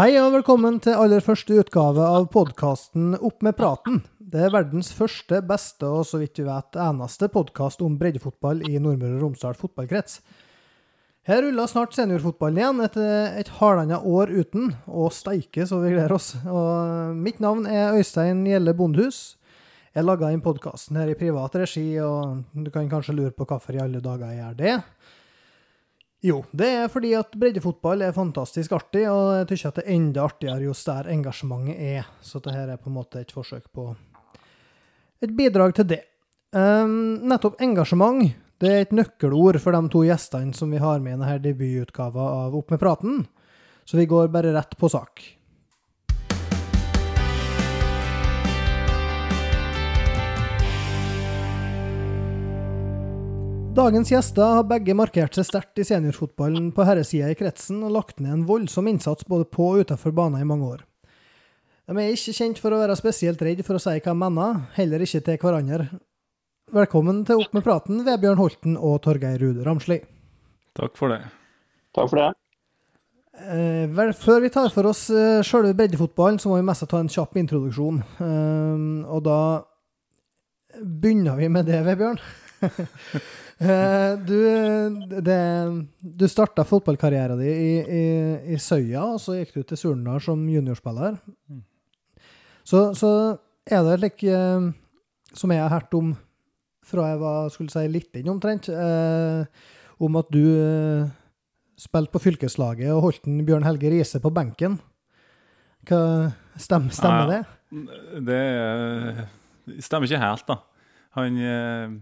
Hei og velkommen til aller første utgave av podkasten Opp med praten. Det er verdens første, beste og så vidt vi vet eneste podkast om breddefotball i Nordmøre og Romsdal fotballkrets. Her ruller snart seniorfotballen igjen etter et halvannet år uten, og steike så vi gleder oss. Og mitt navn er Øystein Gjelle Bondhus. Jeg laga inn podkasten her i privat regi, og du kan kanskje lure på hvorfor i alle dager jeg gjør det. Jo, det er fordi at breddefotball er fantastisk artig, og jeg syns det er enda artigere jo der engasjementet er. Så dette er på en måte et forsøk på et bidrag til det. Um, nettopp engasjement det er et nøkkelord for de to gjestene som vi har med i denne debututgaven av Opp med praten, så vi går bare rett på sak. Dagens gjester har begge markert seg sterkt i seniorfotballen på herresida i kretsen og lagt ned en voldsom innsats både på og utenfor banen i mange år. De er ikke kjent for å være spesielt redd for å si hva de mener, heller ikke til hverandre. Velkommen til Opp med praten, Vebjørn Holten og Torgeir Rude Ramsli. Takk for det. Takk for det. Eh, vel, før vi tar for oss eh, sjølve breddefotballen, så må vi mest ta en kjapp introduksjon. Eh, og da begynner vi med det, Vebjørn. Eh, du det, du starta fotballkarrieren din i, i, i, Søya, og så gikk du til Surnadal som juniorspiller. Mm. Så, så, er det slik eh, som jeg har hørt om fra jeg var skulle si liten omtrent, eh, om at du eh, spilte på fylkeslaget og holdt en Bjørn Helge Riise på benken. Hva, stemmer, stemmer ja, det? Det stemmer ikke helt, da. Han eh,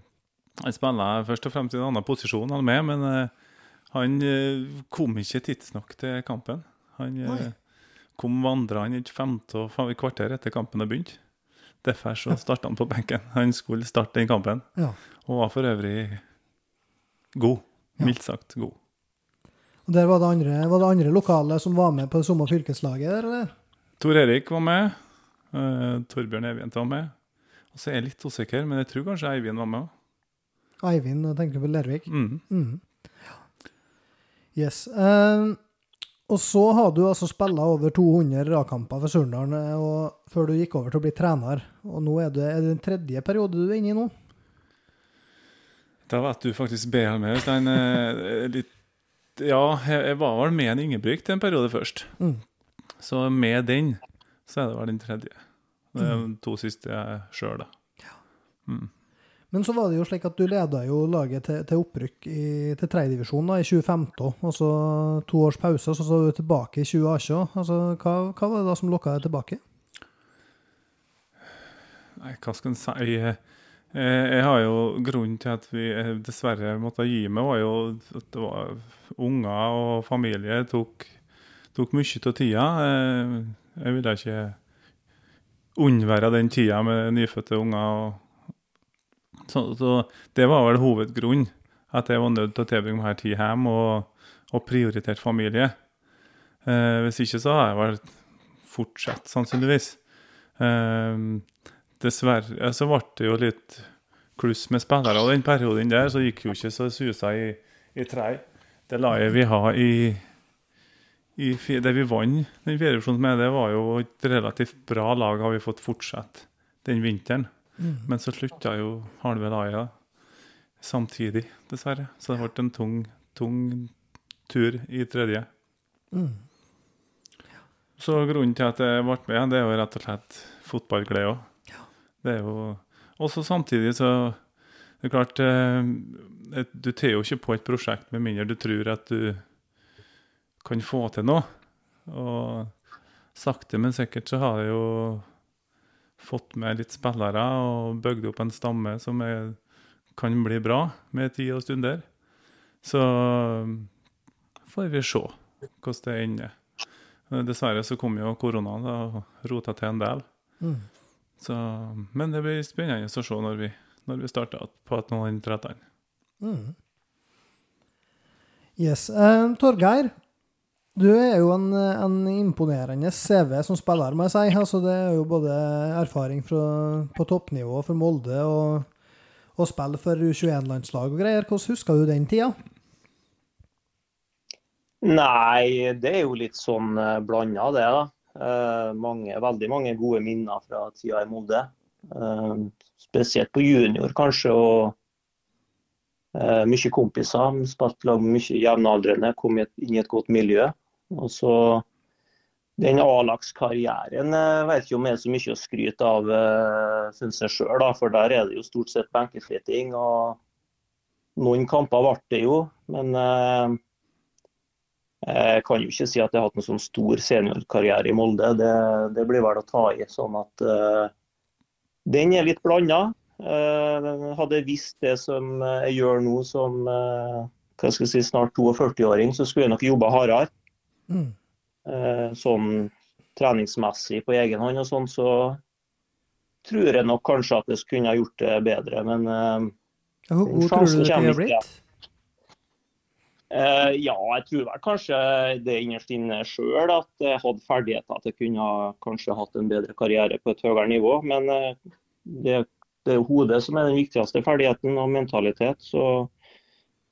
han spiller først og fremst i en annen posisjon, han med, men uh, han uh, kom ikke tidsnok til kampen. Han uh, kom vandrende et femte og kvarter etter kampen hadde begynt. Derfor så starta han på benken. Han skulle starte den kampen, ja. og var for øvrig god. Mildt sagt god. Og der var det, andre, var det andre lokale som var med på det samme fylkeslaget? eller? Tor Erik var med. Torbjørn Evient var med. Og så er jeg litt usikker, men jeg tror kanskje Eivind var med òg. Eivind tenker på Lervik. Mm. Mm. Yes. Uh, og så har du altså spilla over 200 A-kamper for Surndalen eh, før du gikk over til å bli trener. Og nå er det, er det den tredje periode du er inne i nå? Da vet du faktisk bedre med, Øystein. Eh, ja, jeg var vel med en Ingebrigt en periode først. Mm. Så med den, så er det vel den tredje. Det de to siste jeg sjøl, da. Ja. Mm. Men så var det jo slik at du leda jo laget til, til opprykk i, til tredjedivisjon i 2015. Og så to års pause, så så du tilbake i 2018. Altså, hva, hva, var det da som lokka deg tilbake? Nei, hva skal en si? Jeg, jeg har jo Grunnen til at vi dessverre måtte gi meg, var jo at det var unger og familie tok, tok mye av tida. Jeg ville ikke unnvære den tida med nyfødte unger. og så, så, det var vel hovedgrunnen. At jeg var nødt til å tilbringe mer tid hjemme og, og prioritert familie. Eh, hvis ikke så har jeg vel fortsatt, sannsynligvis. Eh, dessverre så ble det jo litt kluss med spillere. Den perioden der så gikk jo ikke så susa i, i tre. Det laget vi har i, i Det vi vant den fjerde med, det var jo et relativt bra lag, har vi fått fortsette den vinteren. Mm. Men så slutta jo halve Laia samtidig, dessverre. Så det ble en tung, tung tur i tredje. Mm. Så grunnen til at jeg ble med, det er jo rett og slett fotballglede òg. Ja. Det er jo også samtidig så det er klart eh, Du tar jo ikke på et prosjekt med mindre du tror at du kan få til noe. Og sakte, men sikkert så har jeg jo fått med litt spillere og bygd opp en stamme som er, kan bli bra med tid og stunder. Så får vi se hvordan det ender. Dessverre så kom jo koronaen og rota til en del. Mm. Så, men det blir spennende å se når vi, når vi starter på et noen trettene. Mm. Yes. Uh, Torgeir, du er jo en, en, imponerende CV som spiller, må jeg si. Altså, det er jo både erfaring fra, på toppnivå for Molde og, og spill for U21-landslag og greier. Hvordan husker du den tida? Nei, det er jo litt sånn uh, blanda, det. da. Uh, mange, veldig mange gode minner fra tida i Molde. Uh, spesielt på junior, kanskje. og Mye kompiser. Spilte lag med mye jevnaldrende. Kom inn i et godt miljø. Og så Den A-lagskarrieren vet ikke om jeg er så mye å skryte av, uh, syns jeg sjøl. For der er det jo stort sett benkesliting. og Noen kamper ble det jo, men jeg kan jo ikke si at jeg har hatt en sånn stor seniorkarriere i Molde. Det, det, blir vel å ta i. sånn at Den er litt blanda. Hadde jeg visst det som jeg gjør nå som hva skal jeg si, snart 42-åring, så skulle jeg nok jobba hardere. Mm. Uh, sånn treningsmessig på egen hånd og sånn, så tror jeg nok kanskje at jeg kunne ha gjort det bedre. Men uh, Hvor god tror du det kunne blitt? Uh, ja, jeg tror vel kanskje det innerst inne sjøl at jeg hadde ferdigheter at jeg kunne ha, kanskje hatt en bedre karriere på et høyere nivå. Men uh, det, det, er hodet som er den viktigste ferdigheten, og mentalitet. Så,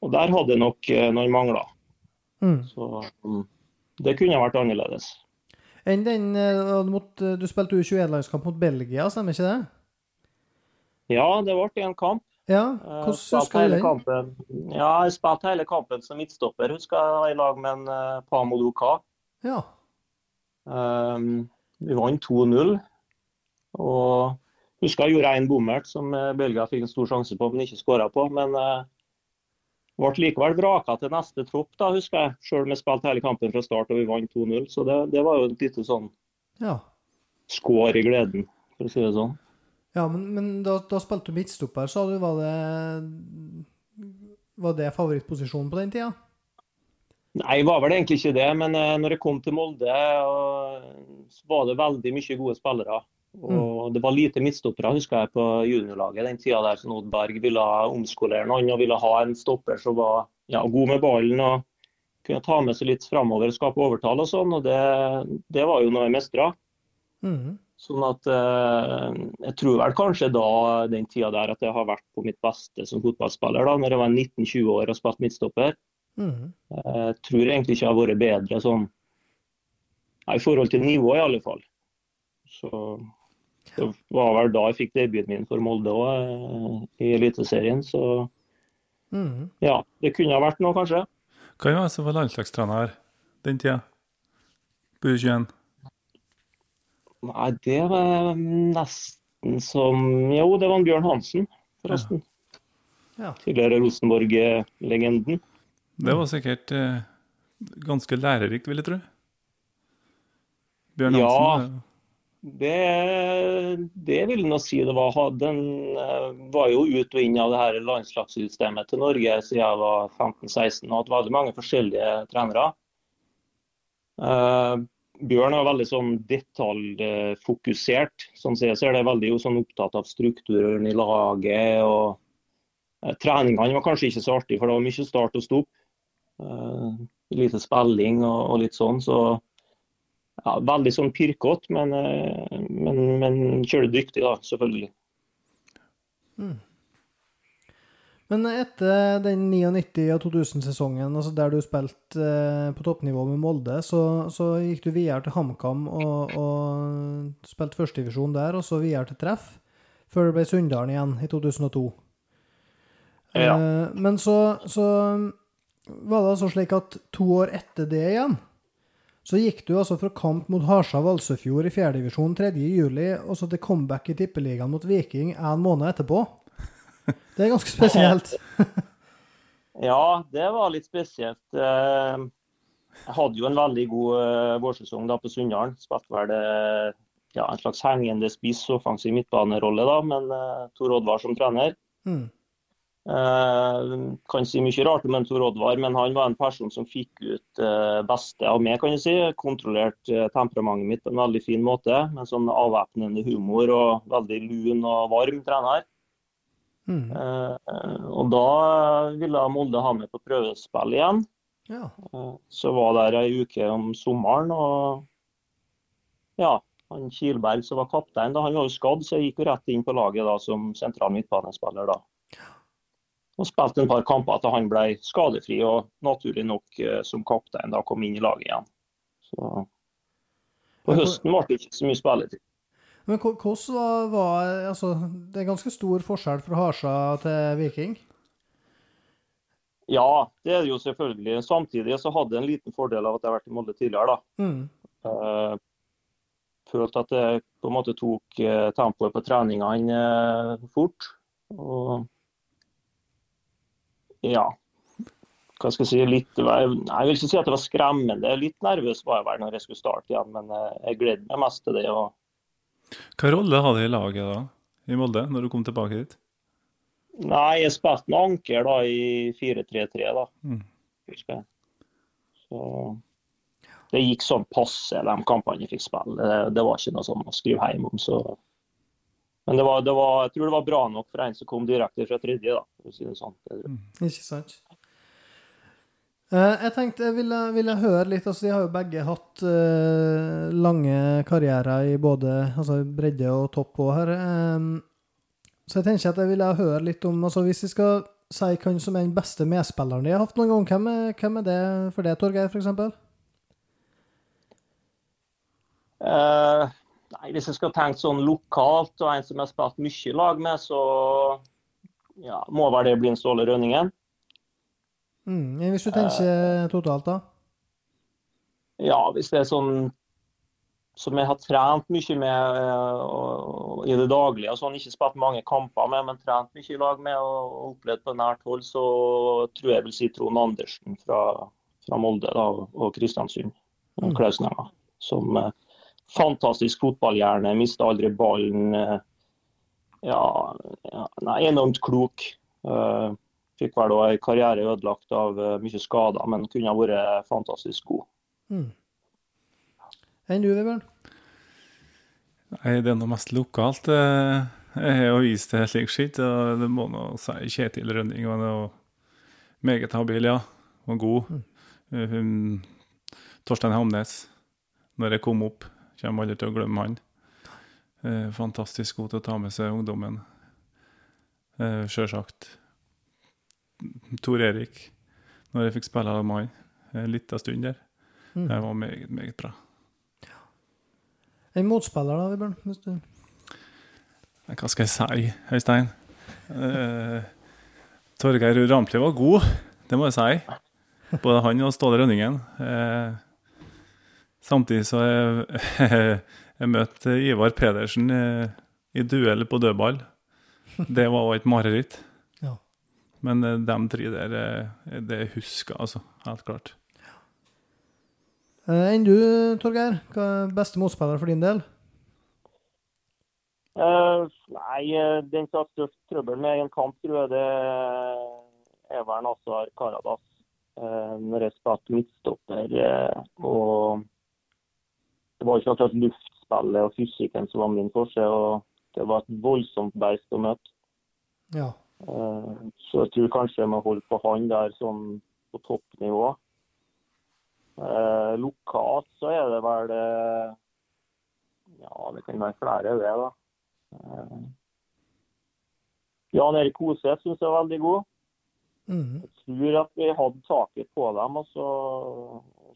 og der hadde jeg nok uh, noen mangler. Mm. Så um, det kunne vært annerledes. Enn den mot, Du spilte U21-landskamp mot Belgia, stemmer ikke det? Ja, det ble en kamp. Ja, eh, hvordan husker du den? Ja, jeg spilte hele kampen som midtstopper, husker jeg, i lag med en uh, Pamodo Ka. Ja. Um, vi vant 2-0. Og husker jeg gjorde en bommert som Belgia fikk en stor sjanse på, men ikke skåra på. Men uh, ble likevel vraka til neste tropp, da, husker jeg. Selv om jeg spilte hele kampen fra start og vi vant 2-0. Så det, det, var jo et lite sånn ja. skår i gleden, for å si det sånn. Ja, men, men da, da, spilte du midtstopper, sa du. Var det, var det favorittposisjonen på den tida? Nei, var vel egentlig ikke det. Men uh, når jeg kom til Molde, så var det veldig mye gode spillere. Og mm. det var lite midtstoppere, husker jeg, på juniorlaget den tida der. som Oddberg ville omskolere noen og ville ha en stopper som var ja, god med ballen og kunne ta med seg litt framover og skape overtall og sånn. Og det, det var jo noe jeg mestra. Mm. Sånn at eh, Jeg tror vel kanskje da den tida der at jeg har vært på mitt beste som fotballspiller, da når jeg var 19-20 år og spilte midtstopper. Mm. Jeg tror egentlig ikke jeg har vært bedre sånn I forhold til nivå, i alle fall. Så det var vel da jeg fikk debuten min for Molde òg, eh, i Eliteserien. Så mm. ja, det kunne ha vært noe, kanskje. Hvem var det som var landslagstrener den tida? På U21? Nei, det var nesten som Jo, det var en Bjørn Hansen, forresten. Ja. Ja. Tidligere Rosenborg-legenden. Det var sikkert eh, ganske lærerikt, vil jeg tro. Bjørn Hansen? Ja, det, det vil jeg nå si det var. Den eh, var jo ut og inn av det landslagssystemet til Norge siden jeg var 15-16 og hatt veldig mange forskjellige trenere. Uh, Bjørn er veldig sånn detaljfokusert. Sånn jeg ser det, er veldig sånn opptatt av strukturen i laget. og eh, Treningene var kanskje ikke så artig, for det var mye start og stopp. Uh, lite spilling og, og, litt sånn. så ja, Veldig sånn pirkete, men, eh, men, men kjølig dyktig, da, selvfølgelig. Mm. Men etter den 99- og 2000-sesongen, altså der du spilte eh, på toppnivå med Molde, så, så, gikk du videre til HamKam og, og spilte førstedivisjon der, og så videre til Treff, før det ble Sunndalen igjen i 2002. Ja. Eh, men så, så, var det altså slik at to år etter det igjen, så gikk du altså fra kamp mot Harsa Valsøfjord i 4. divisjon 3. juli, og så til comeback i Tippeligaen mot Viking en måned etterpå. Det er ganske spesielt. ja, det var litt spesielt. Eh, jeg hadde jo en veldig god eh, vårsesong da på Sunndalen. Spilte vel eh, ja, en slags hengende spiss, offensiv midtbanerolle, da, men Tor Oddvar som trener. Mm. Uh, kan si mye rart om Tor Oddvar, men han var en person som fikk ut uh, beste av meg. kan jeg si. Kontrollerte uh, temperamentet mitt på en veldig fin måte. Med sånn avvæpnende humor og veldig lun og varm trener. Mm. Eh, og da ville Molde ha meg på prøvespill igjen. Ja. Så var der ei uke om sommeren. og ja, han Kilberg som var kaptein, da, han var jo skadd, så jeg gikk jo rett inn på laget da som sentral midtbanespiller. da. Og spilte en par kamper til han ble skadefri og naturlig nok eh, som kaptein da kom inn i laget igjen. Så på høsten ble det ikke så mye spilletid. Men hvordan var, altså, Det er ganske stor forskjell fra Harsa til Viking? Ja, det er det jo selvfølgelig. Samtidig så hadde jeg en liten fordel av at jeg har vært i Molde tidligere. da. Mm. Uh, følte at jeg på en måte tok uh, tempoet på treningene fort. Og ja, hva skal jeg si, litt, jeg vil ikke si at det var skremmende. Litt nervøs var jeg vel når jeg skulle starte igjen, men jeg gleder meg mest til det. Og... Hva rolle hadde du i laget da, i Molde, når du kom tilbake dit? Nei, jeg spilte med anker da i 4-3-3, da. Mm. Så det gikk sånn passe de kampene jeg fikk spille. Det, det, var ikke noe sånn å skrive hjem om. Så. Men det var, det var, jeg tror det var bra nok for en som kom direkte fra tredje, da. For å si det sånn. Mm. Ikke sant. Uh, jeg tenkte jeg ville, ville, høre litt altså De har jo begge hatt uh, lange karrierer i både altså bredde og topp òg her. Um, så jeg tenker at jeg ville høre litt om altså Hvis vi skal si hvem som er den beste medspilleren de har hatt noen gang, hvem er, hvem er det for det, Torgeir, f.eks.? Uh, eh, Hvis jeg skal tenke sånn lokalt, og en som jeg har spilt mye i lag med, så ja, må vel det bli en Ståle Rønningen. Mm, hvis du tenker uh, totalt, da? Ja, hvis det er sånn som jeg har trent mye med uh, i det daglige. og sånn, Ikke spilt mange kamper med, men trent mye i lag med og opplevd på nært hold, så tror jeg vil si Trond Andersen fra, fra Molde da, og Kristiansund. Mm. Klausnenga. Som uh, fantastisk fotballhjerne, mista aldri ballen. Uh, ja, ja, nei, enormt klok. Uh, fikk vel òg en karriere ødelagt av mye skader, men kunne ha vært fantastisk god. Mm. Enn du, Vebjørn? Nei, det er noe mest lokalt. Eh, jeg har jo vist det slik skitt, og det må nå si Kjetil Rønning var noe meget habil, ja. Og god. Mm. Torstein Hamnes, når jeg kom opp, kommer aldri til å glemme han. Eh, fantastisk god til å ta med seg ungdommen. Eh, Sjølsagt. Tor Erik, når jeg fikk spille med han en liten stund der. Mm. Det var meget, meget bra. En motspiller, da, Vibjørn? Hvis du... Hva skal jeg si, Øystein? Uh, Torgeir Rampli var god, det må jeg si. Både han og Ståle Rønningen. Uh, samtidig så jeg, jeg møtt Ivar Pedersen uh, i duell på dødball. Det var òg et mareritt. Ja. Men uh, de tre der, det husker altså. Helt klart. Eh, enn du, Torgeir? Hva er beste motspiller for din del? Uh, nei, eh, den som har størst trøbbel med en kamp, tror jeg det er vel Nazar Karadas. Uh, når jeg spilte midtstopper. Uh, og det var ikke akkurat luftspillet og fysikken som var min forse. og Det var et voldsomt beist å møte. Ja. så jeg tror kanskje jeg må holde på han der sånn på toppnivå. Eh, lokalt så er det vel eh, Ja, det kan være flere det, da. Eh, Jan Erik Hoseth syns jeg er veldig god. Mm. Jeg tror at vi hadde taket på dem, og så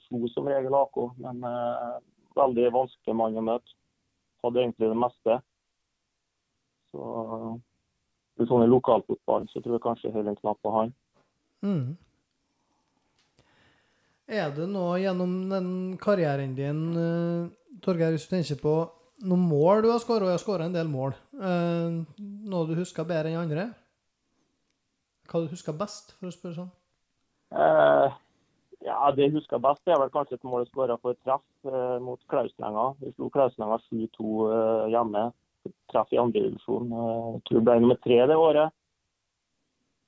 slo som regel AK. Men eh, veldig vanskelig mann å møte. Hadde egentlig det meste. Så sånn i lokalfotballen så tror jeg kanskje holder en knapp på han. Mm. Er det noe gjennom den karrieren din, uh, Torgeir, hvis du tenker på noen mål du har skåra, og jeg har skåra en del mål, uh, noe du husker bedre enn andre? Hva du husker best, for å spørre sånn? Uh, ja, Det jeg husker best, det er vel kanskje et mål skåra for treff eh, mot Klauslenga. Vi slo Klauslenga 7-2 eh, hjemme. Treff i andredivisjon. Eh, tror det ble nummer tre det året.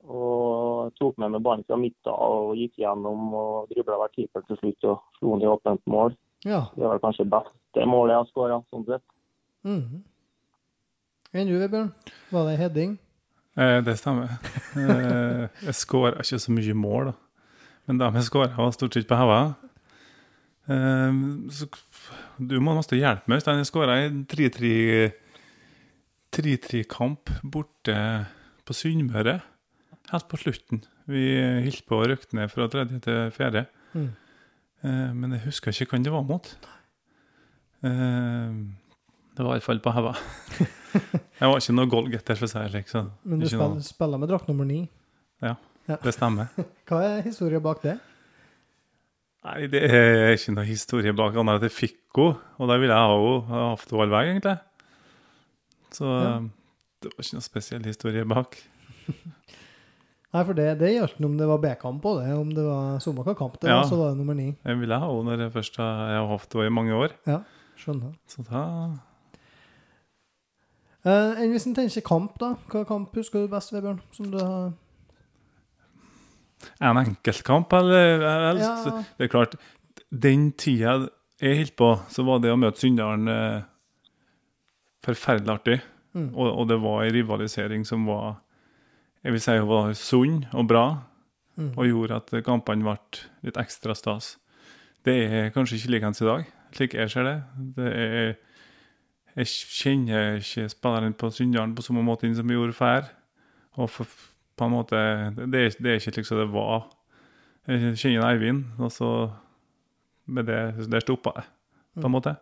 Og tok med meg ballen fra midten og gikk gjennom og dribla hver keeper til slutt og slo den i åpent mål. Ja. Det var kanskje beste målet jeg har skåra, sånn sett. Mm. Enn du, Vebjørn? Var det heading? Eh, det stemmer. eh, jeg skåra ikke så mye mål, da. Men de jeg skåra, var stort sett på hodet. Eh, du må nesten hjelpe meg. Jeg skåra i 3-3-kamp borte på Sunnmøre. helt på slutten. Vi holdt på å røkte ned fra tredje til fjerde. Mm. Eh, men jeg husker ikke hvem det var mot. Eh, det var i hvert fall på heva. jeg var ikke noe goalgetter, for å si det slik. Men du spiller, spiller med drakt nummer ni. Det stemmer. Hva er historien bak det? Nei, det er ikke noe historie bak annet enn at jeg fikk henne. Og da ville jeg ha henne. Hatt henne all vei, egentlig. Så Ja. det var ikke noe spesiell historie bak. Nei, for det, det gjaldt om det var B-kamp på det, om det var samme hva kamp det Ja. var, så var det nummer ni. Jeg ville ha henne når jeg først jeg har hatt henne i mange år. Ja, Skjønner. Så da Eh, hvis en tenker kamp, da? Hva kamp husker du best, Vebjørn? Som du har En enkeltkamp, eller? eller Ja. Det er klart, den tida jeg holdt på, så var det å møte Sunndalen eh, forferdelig artig. Mm. Og, og det var en rivalisering som var jeg vil si hun var sunn og bra, Mm. og gjorde at kampene ble litt ekstra stas. Det er kanskje ikke likens i dag, slik jeg ser det. det er, jeg kjenner ikke spilleren på Sunndalen på samme måte som jeg gjorde før. Og for, på en måte, det, det er ikke slik som det var. Jeg kjenner Eivind, og så med det, der stoppa det, på en måte.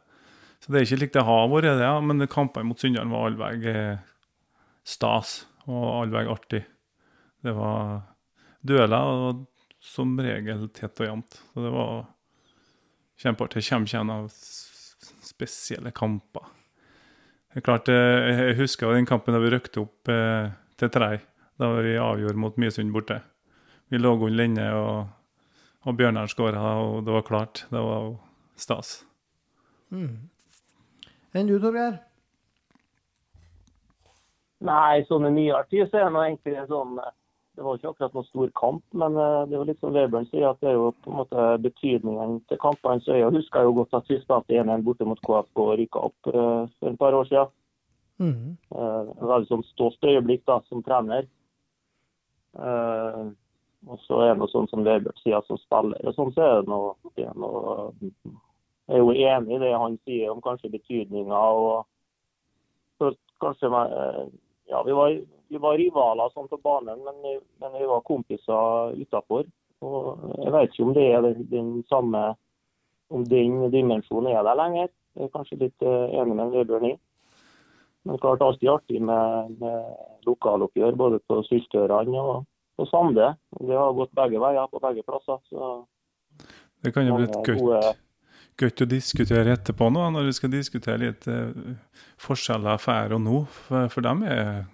Så det er ikke slik det har vært, det, ja, men kampene mot Sunndal var allveg eh, stas og allveg artig. Det var dueller, og som regel tett og jevnt. Så det var kjempeartig. Kommer ikke igjen av spesielle kamper. Det er klart, eh, Jeg husker den kampen da vi røkte opp eh, til Trei. Da vi avgjorde mot Mysund borte. Vi lå under lenge, og, og Bjørnar skåra, og det var klart. Det var jo stas. Mm. Enn du, Torgeir? Nei, sånn i nyere tid så er det egentlig sånn eh, Det var ikke akkurat noen stor kamp, men eh, det er jo litt som Vebjørn sier, at det er jo på en måte betydningen til kampene. Så jeg husker jo godt at vi spilte 1-1 borte mot KFK og rykka opp eh, for et par år siden. Mm. Eh, Det var et sånt stolt øyeblikk da, som trener. Eh, og så er det noe sånn som Vebjørn sier, som spiller. Og sånn så er det noe, det er Jeg er jo enig i det han sier om kanskje betydninga og så kanskje eh, Ja, vi var, vi var rivaler sånn på banen, men, vi- men vi var kompiser utafor. Og jeg vet ikke om det er den, den samme Om den dimensjonen er der lenger. Jeg er kanskje litt eh, enig med Vebjørn i. Men klart alltid artig med, med lokaloppgjør både på Syltørene og på Sande. Det har gått begge veier på begge plasser. Så Det kan jo bli et gøtt, gøtt å diskutere etterpå nå, når vi skal diskutere litt eh, forskjeller før og nå. For, for dem, er,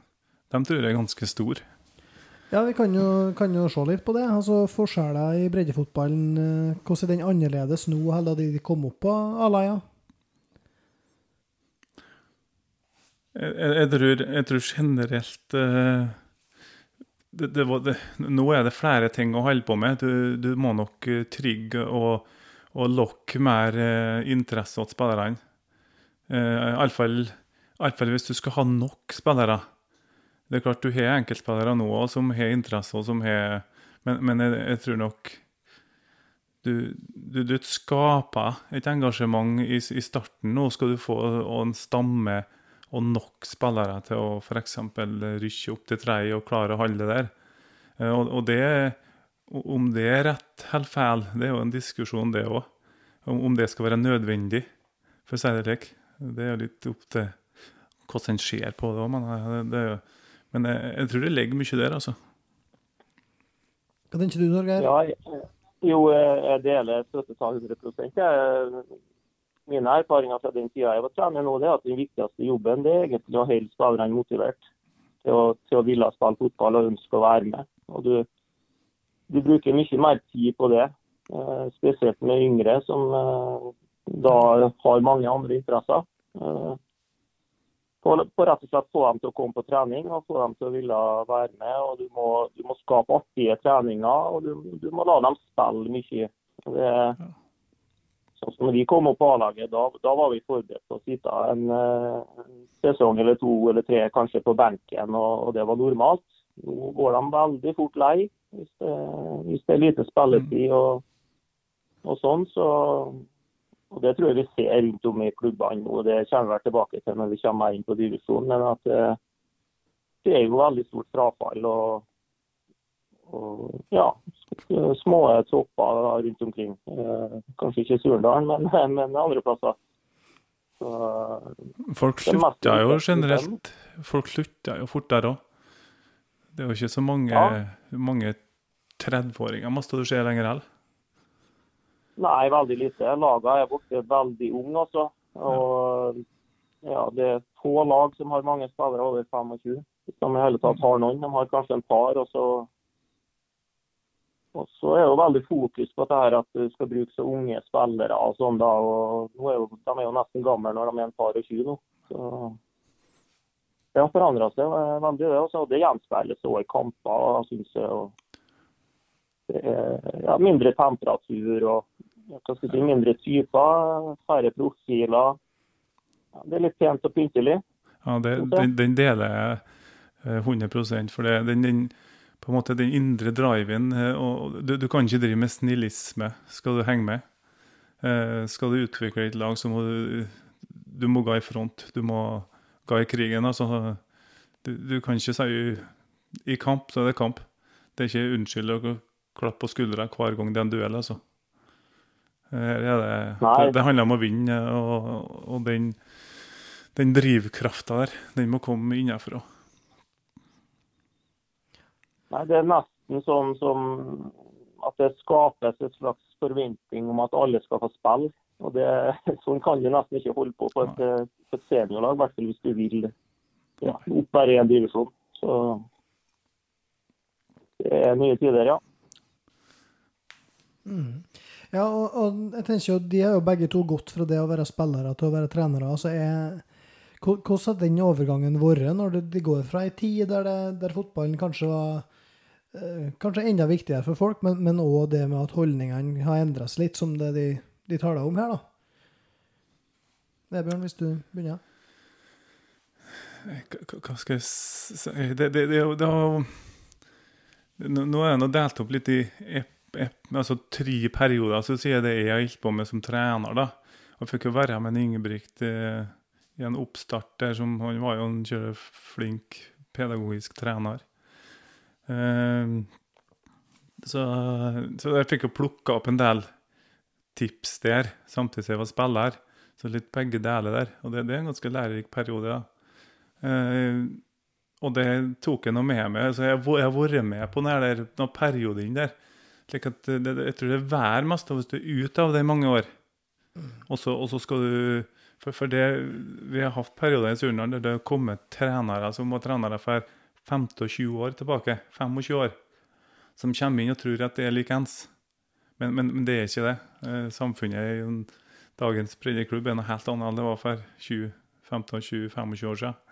dem tror jeg er ganske store. Ja, vi kan jo, kan jo se litt på det. Altså Forskjeller i breddefotballen. eh, Hvordan er den annerledes nå enn da de kom opp på A-laga? Jeg, jeg, jeg, tror, jeg tror generelt eh, det, det det, Nå er det flere ting å holde på med. Du, du må nok eh, trygge og, og lokke mer eh, interesse hos spillerne. Eh, Iallfall hvis du skal ha nok spillere. Det er klart du har enkeltspillere nå som har interesse, og som har Men, men jeg, jeg tror nok du, du, du skaper et engasjement i, i starten. Nå skal du få en stamme og nok spillere til å f.eks. rykke opp til tredje og klare å holde det der. Eh, Og, og det, om det er rett eller feil, det er jo en diskusjon, det òg. Om, om det skal være nødvendig, for å si det slik. Det er jo litt opp til hvordan en ser på det òg, men, det, det, er jo- men jeg, jeg tror det ligger mye der, altså. Hva tenker du, Norge? Ja, jo, jeg deler støttetall 100% Jeg- Mine erfaringer fra den tida jeg var trener nå, det er at den viktigste jobben det er egentlig å holde spillerne motivert til å, til å ville spille fotball og ønske å være med. Og du, du bruker mye mer tid på det, eh, spesielt med yngre som eh, da har mange andre interesser. Eh, på, på rett og slett få dem til å komme på trening og få dem til å ville være med. og Du må, du må skape artige treninger og du, du må la dem spille mye. Det, sånn som når vi kom opp på A-laget, da, da var vi forberedt på å sitte en, eh, en sesong eller to eller tre kanskje på benken, og, og det var normalt. Nå går de veldig fort lei hvis det, hvis det er lite spilletid og, og sånn. så og Det tror jeg vi ser rundt om i klubbene nå. Det kommer vi tilbake til når vi kommer inn på divisjonen. Men at det, det er jo veldig stort frafall. og og ja, små tropper rundt omkring. Eh, kanskje ikke Surndalen, men, men andre plasser. Så, Folk slutta jo generelt Folk slutta jo fort der òg. Det er jo ikke så mange, ja. mange 30-åringer masse du ser lenger heller. Nei, veldig lite. Lagene er borte veldig unge, altså. Og ja, det er få lag som har mange spillere over 25. Hvis de i hele tatt har noen. De har kanskje en par. og så og så er jo veldig fokus på det her at du skal bruke så unge spillere. og sånn da, og nå er jo, De er jo nesten gamle når de er en par og tjue nå. Så det har forandra seg veldig. Det også. Det gjenspeiles òg i kamper, Synes jeg. og det er ja, mindre temperatur og si, mindre typer, færre profiler. Ja, det er litt pent og pyntelig. Ja, det, den, den, deler jeg 100 eh, for det, den, den, på en måte den indre driven eh, og du, du, kan ikke drive med snillisme skal du henge med. Eh, skal du utvikle et lag, så må du, du må gå i front. Du må gå i krigen. altså du, du kan ikke si i kamp, så er det kamp. Det er ikke unnskyld å klappe på skuldra hver gang det er en duell, altså. Det, det, det, handler om å vinne, og, og den, den drivkrafta der, den må komme innenfra. Nei, Det er nesten sånn som at det skapes et slags forventning om at alle skal få spille. Og det, Sånn kan du nesten ikke holde på på et, på et seniorlag, i hvert fall hvis du vil ja, opp bare én divisjon. Så det er nye tider, ja. Mm. Ja, og, og, jeg tenker jo De har jo begge to gått fra det å være spillere til å være trenere. altså er hvordan har den overgangen vært, når de går fra ei tid der, det, der, fotballen kanskje var kanskje enda viktigere for folk, men òg det med at holdningene har endra seg litt, som det de, de taler om her, da? Vebjørn, hvis du begynner? Hva skal jeg si Det, det, det, har Nå er det delt opp litt i altså tre perioder så sier jeg det jeg har holdt på med som trener. da. Jeg fikk jo være med Ingebrigt eh, i en oppstart der som Han var jo en flink pedagogisk trener. Eh, så, så, jeg fikk jo plukka opp en del tips der, samtidig som jeg var spiller. Så litt begge deler der. Og det, det er en ganske lærerik periode. da. Eh, og det tok jeg noe med meg. Så jeg, jeg har vært med på den perioden der slik at det, jeg tror det er hver mest hvis du er ute av det i mange år. Og så skal du for, for, det, Vi har hatt perioder i Surnadal der det har kommet trenere som var trenere for 25 år tilbake. 25 år. Som kommer inn og tror at det er likeens. Men, men, men, det er ikke det. Eh, samfunnet i dagens breddeklubb er noe helt annet enn det var for 15-20-25 år siden.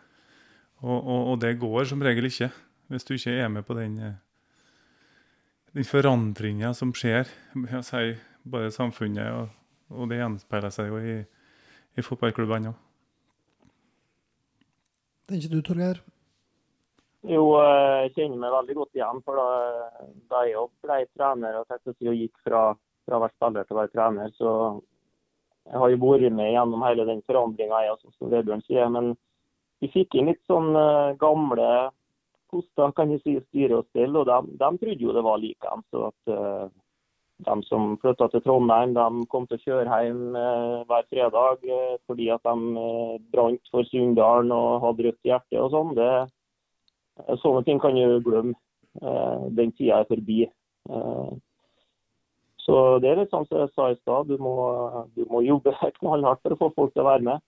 Og, og, og, det går som regel ikke, hvis du ikke er med på den eh, den forandringa som skjer si, sier bare samfunnet, og, og, det gjenspeiler seg jo i, i fotballklubbene òg. Tenker du, Torgeir? Jo, jeg kjenner meg veldig godt igjen. for Da, da jeg ble trener og, og gikk fra, å være spiller til å være trener, så jeg har jo vært med gjennom hele den forandringa, som Vebjørn sier. Men vi fikk inn litt sånn uh, gamle koster kan jeg si, styre og stille, og de, de trodde jo det var likeens. Så at uh, de som flytta til Trondheim, de kom til å kjøre hjem uh, hver fredag uh, fordi at de brant for Sunndalen og hadde rødt hjerte og sånn. Sånne ting kan du glemme. Den tida er forbi. Så det er litt sånn som jeg sa i stad, du, du, må jobbe knallhardt for å få folk til å være med.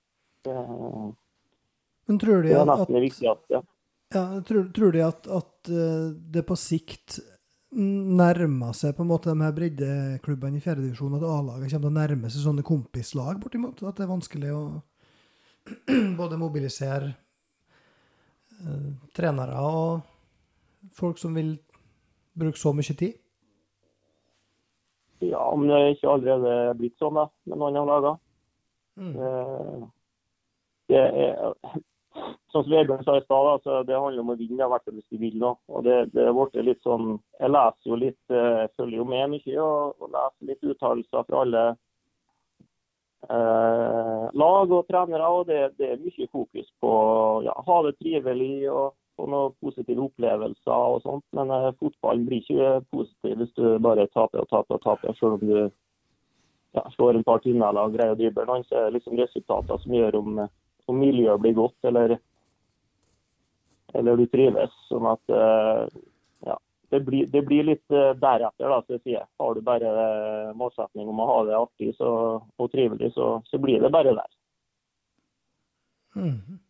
Men tror de det er nesten det viktigste. Ja, tror, tror de at, at, eh, det på sikt nærmer seg på en måte de her breddeklubbene i fjerdedivisjon, at A-laget kommer til å nærme seg sånne kompislag, bortimot? At det er vanskelig å både mobilisere trenere og folk som vil bruke så mye tid? Ja, om det ikke allerede er blitt sånn da, med noen av lagene. Mm. Uh, det er, Sånn som Vebjørn sa i stad, altså, det handler om å vinne, i hvert fall hvis du vil. nå. Og det, det ble litt sånn, Jeg leser jo litt, jeg eh, følger jo med mye og, og leser litt uttalelser fra alle eh, lag og trenere. og det, det, er mye fokus på ja, ha det trivelig og få noen positive opplevelser og sånt. Men eh, fotball blir ikke positiv hvis du bare taper og taper og taper. Selv om du ja, slår en par tunneler og greier å drible noen. så er det liksom resultater som gjør om, om miljøet blir godt eller, eller du trives. Sånn at eh, det blir, det blir litt eh, deretter, da, skal jeg si. Har du bare eh, målsetning om å ha det artig så, og trivelig, så, så blir det bare der. Mm.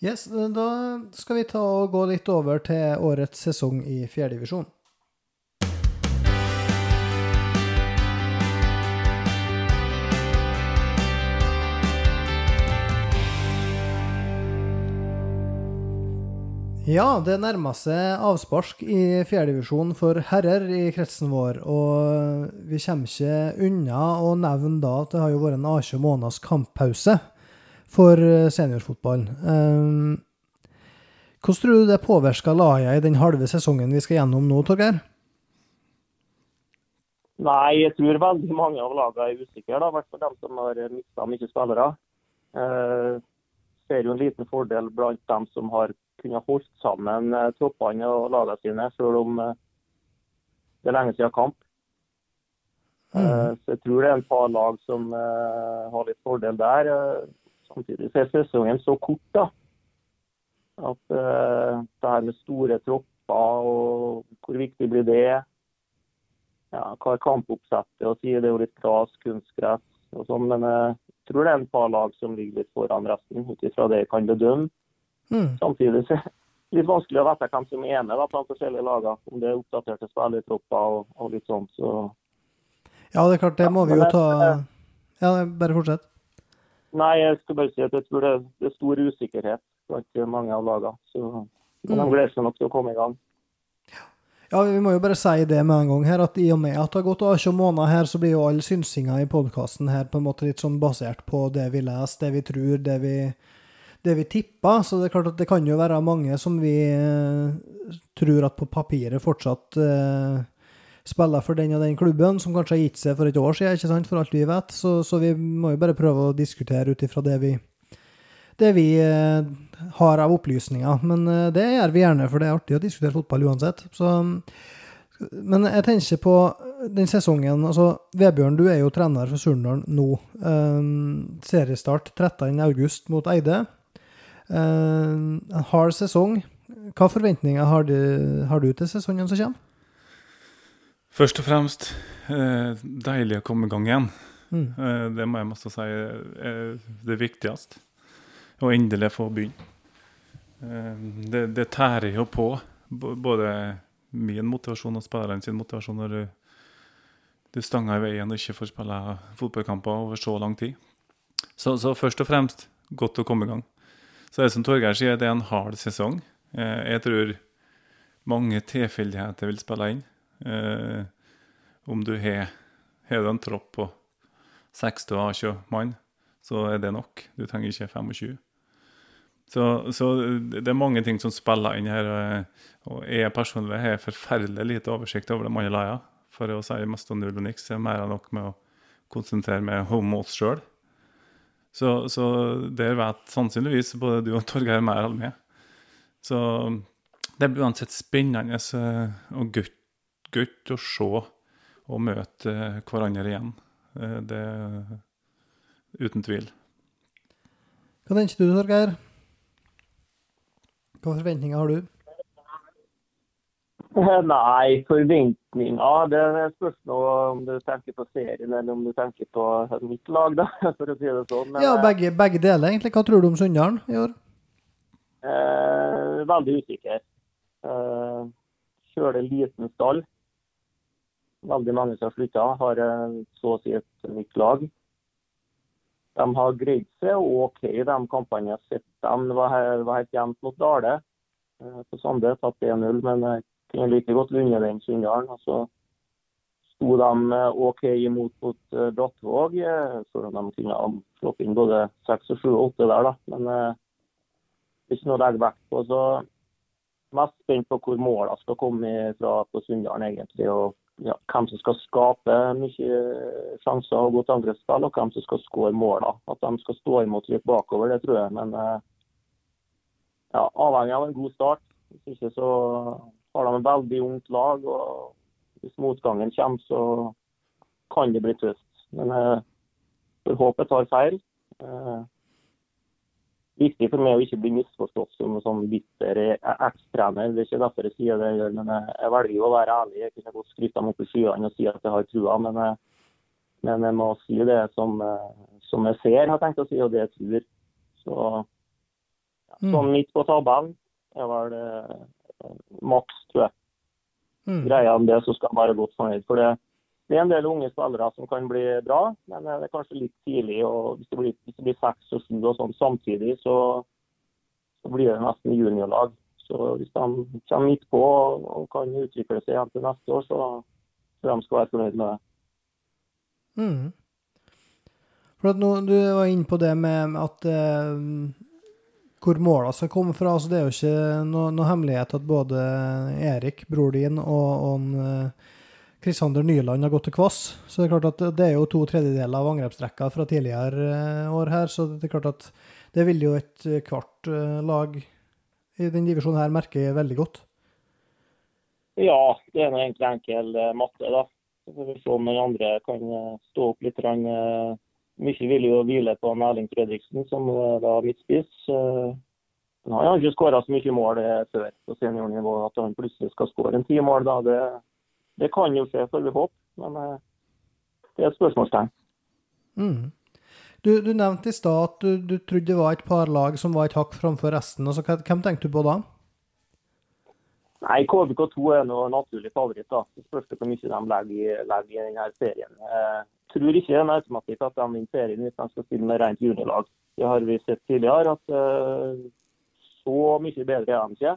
Yes, da skal vi ta og gå litt over til årets sesong i fjerdedivisjon. Ja, det nærmer seg avspark i fjerdedivisjon for herrer i kretsen vår. Og vi kommer ikke unna å nevne da at det har jo vært en 18 måneders kamppause for seniorfotballen. Um, hvordan tror du det påvirker laget i den halve sesongen vi skal gjennom nå, Torgeir? Nei, jeg tror veldig mange av lagene er usikre, i hvert fall de som har mista mye spillere. Uh, ser jo en liten fordel blant dem som har kunnet holdt sammen eh, troppene og lagene sine, selv om eh, det er lenge siden kamp. Eh, Mm. Så jeg tror det er en par lag som eh, har litt fordel der. Eh, samtidig så er sesongen så kort, da. At eh, det her med store tropper og hvor viktig blir det? Ja, hva er kampoppsettet å si? Det er jo litt gras, kunstgress og sånn. Men eh, jeg tror det er en par lag som ligger litt foran resten, ut ifra det jeg kan bedømme. Mm. Samtidig så det litt vanskelig å vite hvem som er med da, blant forskjellige lagene. Om det er oppdaterte spillertropper og, og litt sånt. Så Ja, det er klart, det må vi jo ta Ja, bare fortsett. nei, jeg skal bare si at jeg tror det, er stor usikkerhet blant mange av lagene. Så men de Mm. gleder seg nok til å komme i gang. Ja, vi må jo bare si det med en gang her, at i og med at det har gått 18 måneder her, så blir jo all synsinga i podkasten her på en måte litt sånn basert på det vi leser, det vi tror, det vi, det vi tipper. Så det er klart at det kan jo være mange som vi eh, tror at på papiret fortsatt eh, spiller for den og den klubben, som kanskje har gitt seg for et år siden, ikke sant, for alt vi vet. Så, så vi må jo bare prøve å diskutere ut ifra det vi det vi eh, har av opplysninger. Men eh, det gjør vi gjerne, for det er artig å diskutere fotball uansett. Så, men jeg tenker på den sesongen altså Vebjørn, du er jo trener for Surndalen nå. Um, seriestart 13.8 mot Eide. Um, en hard sesong. Hva forventninger har du, har du til sesongen som kommer? Først og fremst eh, deilig å komme i gang igjen. Mm. Eh, det må jeg måtte si er det viktigste. Å endelig få begynne. Eh, det, det tærer jo på både min motivasjon og spillerne sin motivasjon når du, du stanger i veien og ikke får spille fotballkamper over så lang tid. Så, så først og fremst godt å komme i gang. Så er det som Torgeir sier, det er en hard sesong. Eh, jeg tror mange tilfeldigheter vil spille inn. Eh, om du har har du en tropp på 60-20 mann, så er det nok. Du trenger ikke 25. Så, så det er mange ting som spiller inn her. og- Og jeg personlig har forferdelig lite oversikt over de andre lagene. For å si mest om null og niks, er mer enn nok med å konsentrere meg om oss sjøl. Så, så der vet sannsynligvis både du og Torgeir mer enn meg. Så det blir uansett spennende eh, og godt, godt å se og møte eh, hverandre igjen. Eh, Det uten tvil. Hva tenker du, Torgeir? Hva forventninger har du? Nei, forventninger Det spørs nå om du tenker på serien eller om du tenker på mitt lag, da, for å si det sånn. Men, Ja, begge, begge deler, egentlig. Hva tror du om Sunndalen i år? Eh, veldig usikker. Eh, kjører liten stall. Veldig mange som har slutta, har eh, så å si et nytt lag. De har greid seg OK de kampene jeg har sett De var, var helt jevnt mot Dale eh, på Sande, tatt 1-0. Men jeg kunne like godt vunnet den Sunndalen. Og så sto de eh, OK imot mot eh, Brattvåg. selv om de kunne slått inn både 6 og 7 og åtte der, da. Men eh, ikke noe å vekt på. Så mest spent på hvor målene skal komme fra på Sunndalen, egentlig. Og ja, hvem som skal skape mye sjanser og godt angrepsspill, og hvem som skal skåre målene. At de skal stå imot litt bakover, det tror jeg. Men eh, ja, avhengig av en god start. Hvis ikke så har de et veldig ungt lag. og Hvis motgangen kommer, så kan det bli tøft. Men jeg får håpe jeg tar feil. Eh, viktig for meg å ikke bli misforstått som en sånn bitter ekstrener. Det er ikke derfor jeg sier det jeg gjør, men jeg velger jo å være ærlig. Jeg kunne godt skrytt dem opp i skyene og si at jeg har trua, men men jeg må si det som, som, jeg ser, har tenkt å si, og det jeg tror. Så ja, mm. sånn midt på tabellen er vel eh, maks, tror jeg. Mm. Greia om det, så skal han være godt fornøyd. For det, det er en del unge spillere som kan bli bra, men det er kanskje litt tidlig. og Hvis det blir, hvis det blir seks og sju og sånn samtidig, så, så, blir det nesten juniorlag. Så Hvis de kommer midt på og kan utvikle seg igjen til neste år, så tror jeg de skal være fornøyd med det. Mm. For at nå, Du var inne på det med at eh, hvor måla skal komme fra. altså Det er jo ikke noe, noe hemmelighet at både Erik, bror din, og, og en, eh, Nyland har gått til Kvass. Så det er klart at det er jo to tredjedeler av angrepsrekka fra tidligere eh, år her. Så det er klart at det vil jo et kvart eh, lag i den divisjonen her merke veldig godt. Ja, det er noe egentlig enkel matte, da. Så får vi se om den andre kan stå opp litt. Mye vil jo hvile på Erling Fredriksen, som da midtspiss. Han har ikke skåra så mye mål før på seniornivå. At han plutselig skal skåre en ti mål, da, det, det kan jo skje, får vi håpe. Men eh, det er et spørsmålstegn. Mm. Du, du, nevnte i stad at du, du, trodde det var et par lag som var et hakk framfor resten. Altså, hvem tenkte du på da? Nei, KBK2 er noe naturlig favoritt. da. Det spørs hvor mye de legger, legger i denne serien. Jeg tror ikke det er en automatikk at de vinner serien hvis de skal spille med rent juniorlag. Det har vi sett tidligere, at uh, så mye bedre er de ikke.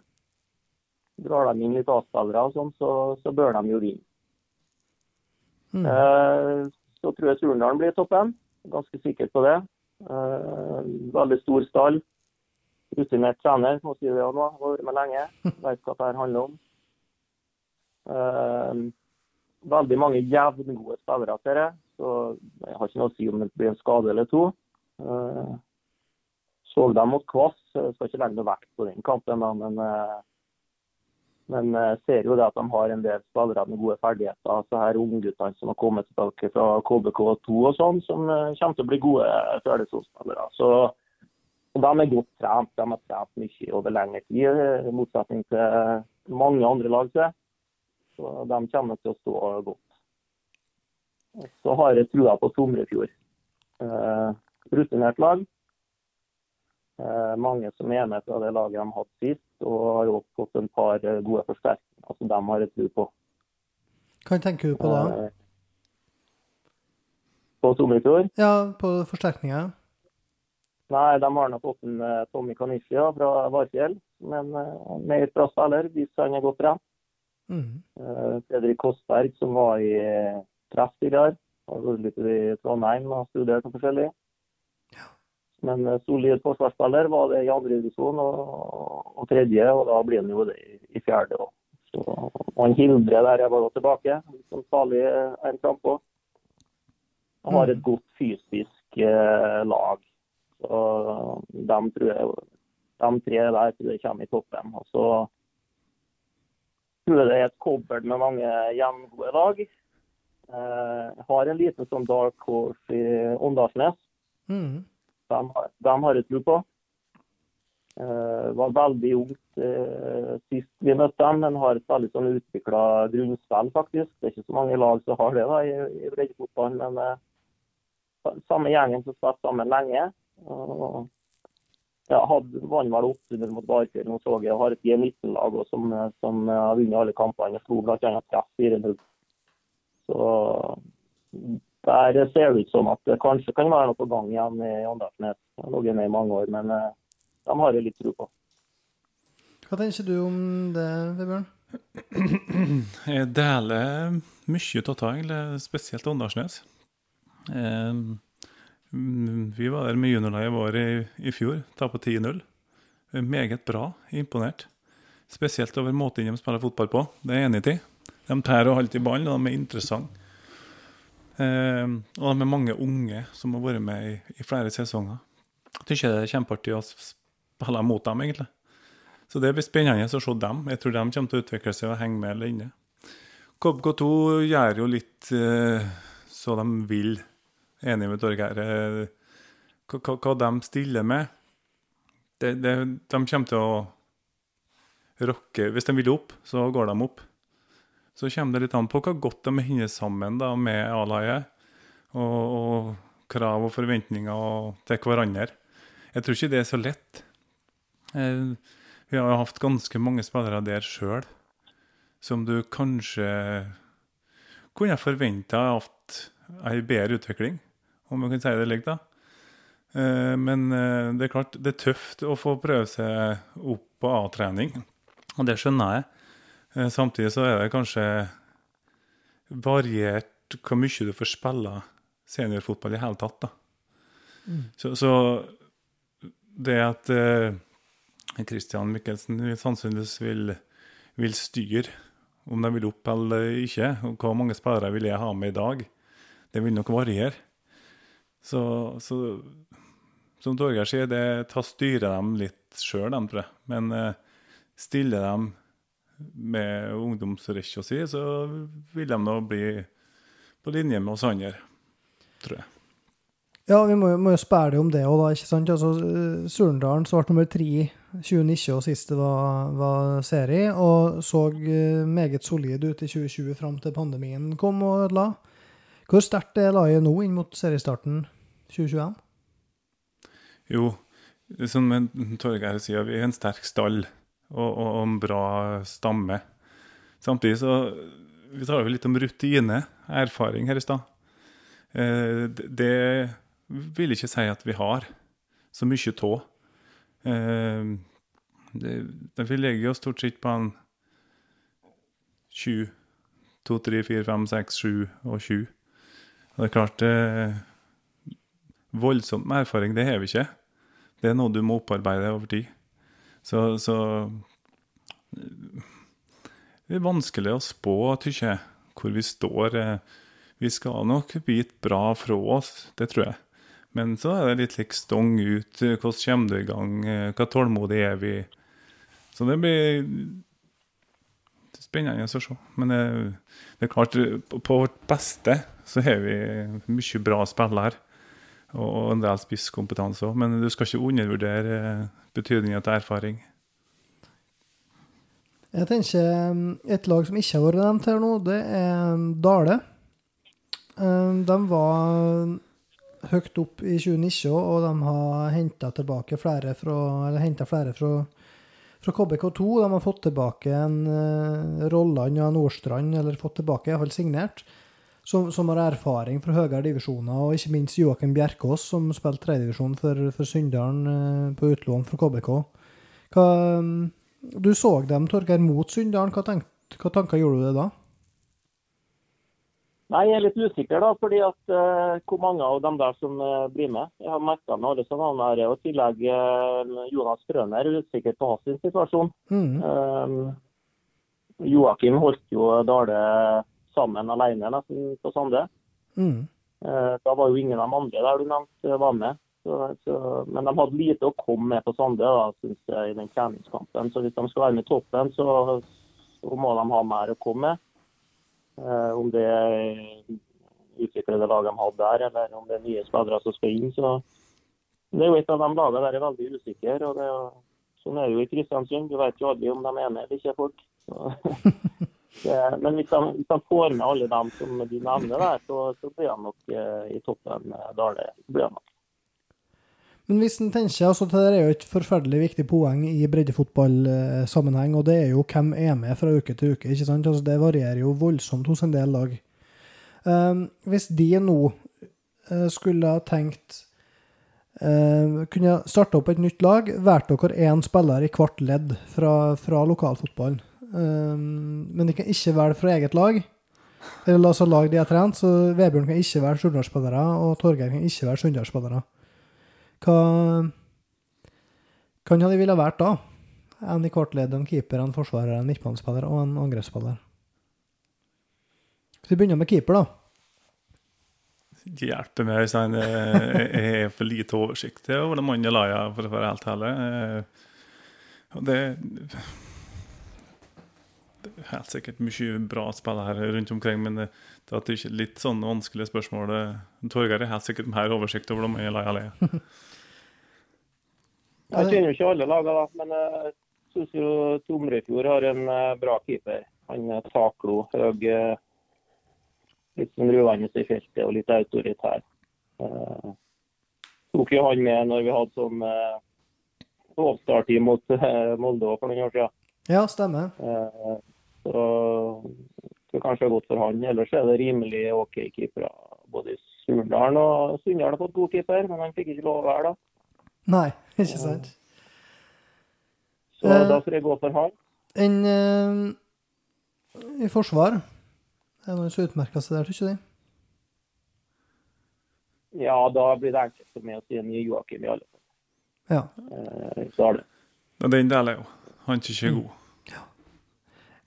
Drar de inn litt A-spillere og sånn, så, så, bør de jo vinne. Mm. Eh, så tror jeg Surnadal blir toppen. Ganske sikker på det. Eh, veldig stor stall. Rutinert trener, må si det òg nå. Har vært med lenge. Vet hva dette handler om. Uh, veldig mange jevngode spillere, ser jeg. Så jeg har ikke noe å si om det blir en skade eller to. Uh, så dem mot Kvass. Jeg skal ikke legge noe vekt på den kampen, men eh, men jeg ser jo det at de har en del spillere med gode ferdigheter. Så her Ungguttene som har kommet tilbake fra KBK2 og sånn, som eh, kommer til å bli gode Følelsesspillere. Så de er godt trent. De har trent mye over lengre tid, i motsetning til mange andre lag. Så de kommer til å stå godt. Så har jeg trua på Somrefjord. Eh, rutinert lag. Eh, mange som er med fra det laget de hadde sist, og har også fått en par eh, gode forsterkninger Altså, de har jeg tro på. Hva tenker du på da? Eh, på Somrefjord? Ja, på forsterkninger? Nei, de har nok fått en Tommy Kanisha fra Varfjell, men uh, mer bra spiller hvis han er godt trent. Mm. Fredrik Kostberg, som var i treff tidligere, har vært litt i Trondheim og studert noe forskjellig. Men eh, solid forsvarsspiller var det i andre divisjon og, og, tredje, og da blir han jo det i, i fjerde òg. Og han Hildre der jeg var tilbake, som farlig en frampå. Han har et mm. godt fysisk eh, lag. Så de, tror jeg, de tre der tror jeg kommer i toppen. Og så tror jeg det er et kobbel med mange jevngode lag. Eh, jeg har en liten sånn dark horse i Åndalsnes. Mm. De, de har jeg tro på. Uh, var veldig ungt uh, sist vi møtte dem, men har et veldig sånn utvikla grunnspill, faktisk. Det er ikke så mange lag som har det da, i, i breddefotballen, men uh, samme gjengen som spilte sammen lenge. Uh, ja, hadde vant vel 800 mot Barfjell, nå så jeg. Har et G19-lag som, som har vunnet alle kampene. Slo bl.a. treff 4-0. Så der ser det ut som at det kanskje kan være noe på gang igjen i Åndalsnes. Det har ligget med i mange år, men eh, de har jeg litt tro på. Hva tenker du om det, Vebjørn? Jeg deler mye av det, spesielt Åndalsnes. Eh, vi var der med juniorlaget vårt i, i fjor, tapte 10-0. Meget bra, imponert. Spesielt over måten de spiller fotball på. Det er jeg enig i. De tærer og holder i ballen, og de er interessante. Eh, og er mange unge som har vært med i, i flere sesonger. Jeg syns det er kjempeartig å spille mot dem, egentlig. Så det blir spennende å se dem. Jeg tror de kommer til å utvikle seg og henge med eller inne. KBK2 gjør jo litt eh, så de vil. Enig med Torgeir. Eh, hva, hva, de stiller med. Det, det, de kommer til å rocke Hvis de vil opp, så går de opp. Så kommer det litt an på hvor godt de hinner sammen da, med A-laget. Og, og, krav og forventninger til hverandre. Jeg tror ikke det er så lett. Eh, vi har jo hatt ganske mange spillere der sjøl som du kanskje kunne forventa hatt ei bedre utvikling, om man kan si det slik. da. Eh, men eh, det er klart, det er tøft å få prøve seg opp på A-trening, og det skjønner jeg. Samtidig så er det kanskje variert hvor mye du får spille seniorfotball i hele tatt. da. Mm. Så, så, det at Kristian Mikkelsen Michelsen sannsynligvis vil, vil, styre om de vil opp eller ikke, og hvor mange spillere vil jeg ha med i dag, det vil nok variere. Så, så som Torgeir sier, det tar styrer dem litt sjøl, tror jeg. Men eh, stiller dem med ungdomsrekka si, så vil de nå bli på linje med oss andre tror jeg. Ja, vi må, må jo spørre om det òg, da. ikke sant? Altså, eh, Surndalen ble nummer tre 2019 og sist det var, var, serie, og så eh, meget solid ut i 2020 fram til pandemien kom og ødela. Hvor sterkt er laget nå inn mot seriestarten 2021? Jo, som Torgeir sier, vi er en sterk stall og, og, og en bra stamme. Samtidig så Vi tar jo litt om rutine, erfaring her i stad. Eh, det vil ikke si at vi har så mye av. Eh, vi legger oss stort sett på en 20. 2, 3, 4, 5, 6, 7 og 20. Og det er klart det, Voldsomt med erfaring, det har vi ikke. Det er noe du må opparbeide over tid. Så, så Det er vanskelig å spå, tykker jeg, hvor vi står. Vi skal nok bite bra fra oss, det tror jeg. Men så er det litt like stong ut. Hvordan kommer du i gang? Hva tålmodig er vi? Så det blir spennende å se. Men det er klart, på vårt beste så har vi mye bra spillere. Og en del spisskompetanse òg. Men du skal ikke undervurdere betydningen av erfaring. Jeg tenker Et lag som ikke har vært nevnt her nå, det er Dale. Eh, de var høyt opp i 2019, og de har henta flere fra, flere fra, fra KBK2. De har fått tilbake en Rolland og Nordstrand, eller fått tilbake, iallfall signert, som, som, har erfaring fra høyere divisjoner. Og ikke minst Joakim Bjerkås, som spilte tredjedivisjon for, for Sunndalen uh, på utlån fra KBK. Hva, um, du så dem, Torgeir, mot Sunndalen. Hva, hva tanker gjorde du deg da? Nei, Jeg er litt usikker, da, fordi at uh, hvor mange av dem der som uh, blir med. Jeg har merka med alle som var her, og i tillegg uh, Jonas Strøner er usikker på hans situasjon. Mm. Joakim holdt jo Dale sammen alene nesten på Sande. Mm. da var jo ingen av de andre der du nevnte var med. Så, så, men de hadde lite å komme med på Sande da, synes jeg, i den treningskampen. Så hvis de skal være med i toppen, så, så må de ha mer å komme med. Eh, om det er utviklede lag de hadde der, eller om det er nye spillere som skal inn. så Det er jo et av de lagene der er veldig usikre. og det er, Sånn er det jo i Kristiansund. Du vet jo aldri om de er med eller ikke, folk. det, men hvis han, hvis han, får med alle dem som de nevner der, så, så blir han nok eh, i toppen. Eh, Dale blir han nok. Men hvis en tenker, altså Det er jo et forferdelig viktig poeng i breddefotballsammenheng, og det er jo hvem er med fra uke til uke. ikke sant? Altså Det varierer jo voldsomt hos en del lag. Um, hvis de nå uh, skulle ha tenkt uh, Kunne starte opp et nytt lag, valgt dere én spiller i hvert ledd fra, fra lokalfotballen, um, men de kan ikke velge fra eget lag. Eller ha lag de har trent, så Vebjørn kan ikke være stjørdalsspillere, og Torgeir kan ikke være sunndalsspillere. Hva kan de ville vært da? En i hvert ledd, en keeper, en forsvarer, en midtbanespiller og en angrepsspiller. Hvis vi begynner med keeper, da. Det hjelper meg hvis han har for lite oversikt over de andre lagene, for å være helt ærlig. Det, det helt sikkert mye bra spillere rundt omkring, men det, det er ikke litt sånn vanskelige spørsmål. Det- Torgeir har helt sikkert mer oversikt over dem enn jeg har. Jeg kjenner jo ikke alle lagene, men jeg syns jo Tomrefjord har en eh, bra keeper. Han er taklo, høy, eh, litt sånn ruvende i feltet og litt autoritær. Eh, tok jo han med når vi hadde sånn eh, Hovstad-team mot eh, Molde for noen år siden. Ja, stemmer. Eh, så det kanskje er gått for han. Ellers er det rimelig OK keepere. Både i Surndalen og Sunndal har fått god keeper, men han fikk ikke lov å være da. Nei, ikke sant. Så Eh. da får jeg gå for han. Enn eh, i forsvar? Er det noen som utmerker seg der, tror ikke du? Ja, da blir det enkelt for meg å si en ny Joakim i alle fall. Ja. Eh, Så er det. Den deler jeg jo. Han syns ikke er god.